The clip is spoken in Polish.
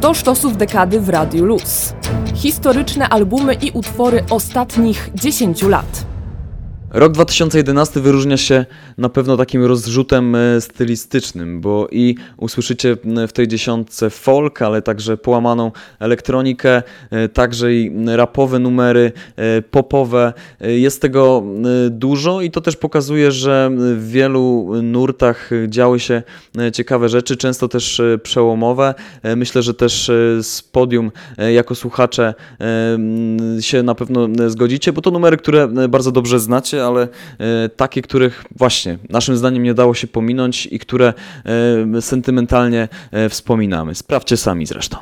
100 sztosów dekady w Radiu Luz. Historyczne albumy i utwory ostatnich 10 lat. Rok 2011 wyróżnia się na pewno takim rozrzutem e, stylistycznym, bo i usłyszycie w tej dziesiątce folk, ale także połamaną elektronikę, e, także i rapowe numery, e, popowe. Jest tego dużo i to też pokazuje, że w wielu nurtach działy się ciekawe rzeczy, często też przełomowe. Myślę, że też z podium jako słuchacze się na pewno zgodzicie, bo to numery, które bardzo dobrze znacie, ale e, takie, których właśnie naszym zdaniem nie dało się pominąć i które e, sentymentalnie e, wspominamy. Sprawdźcie sami zresztą.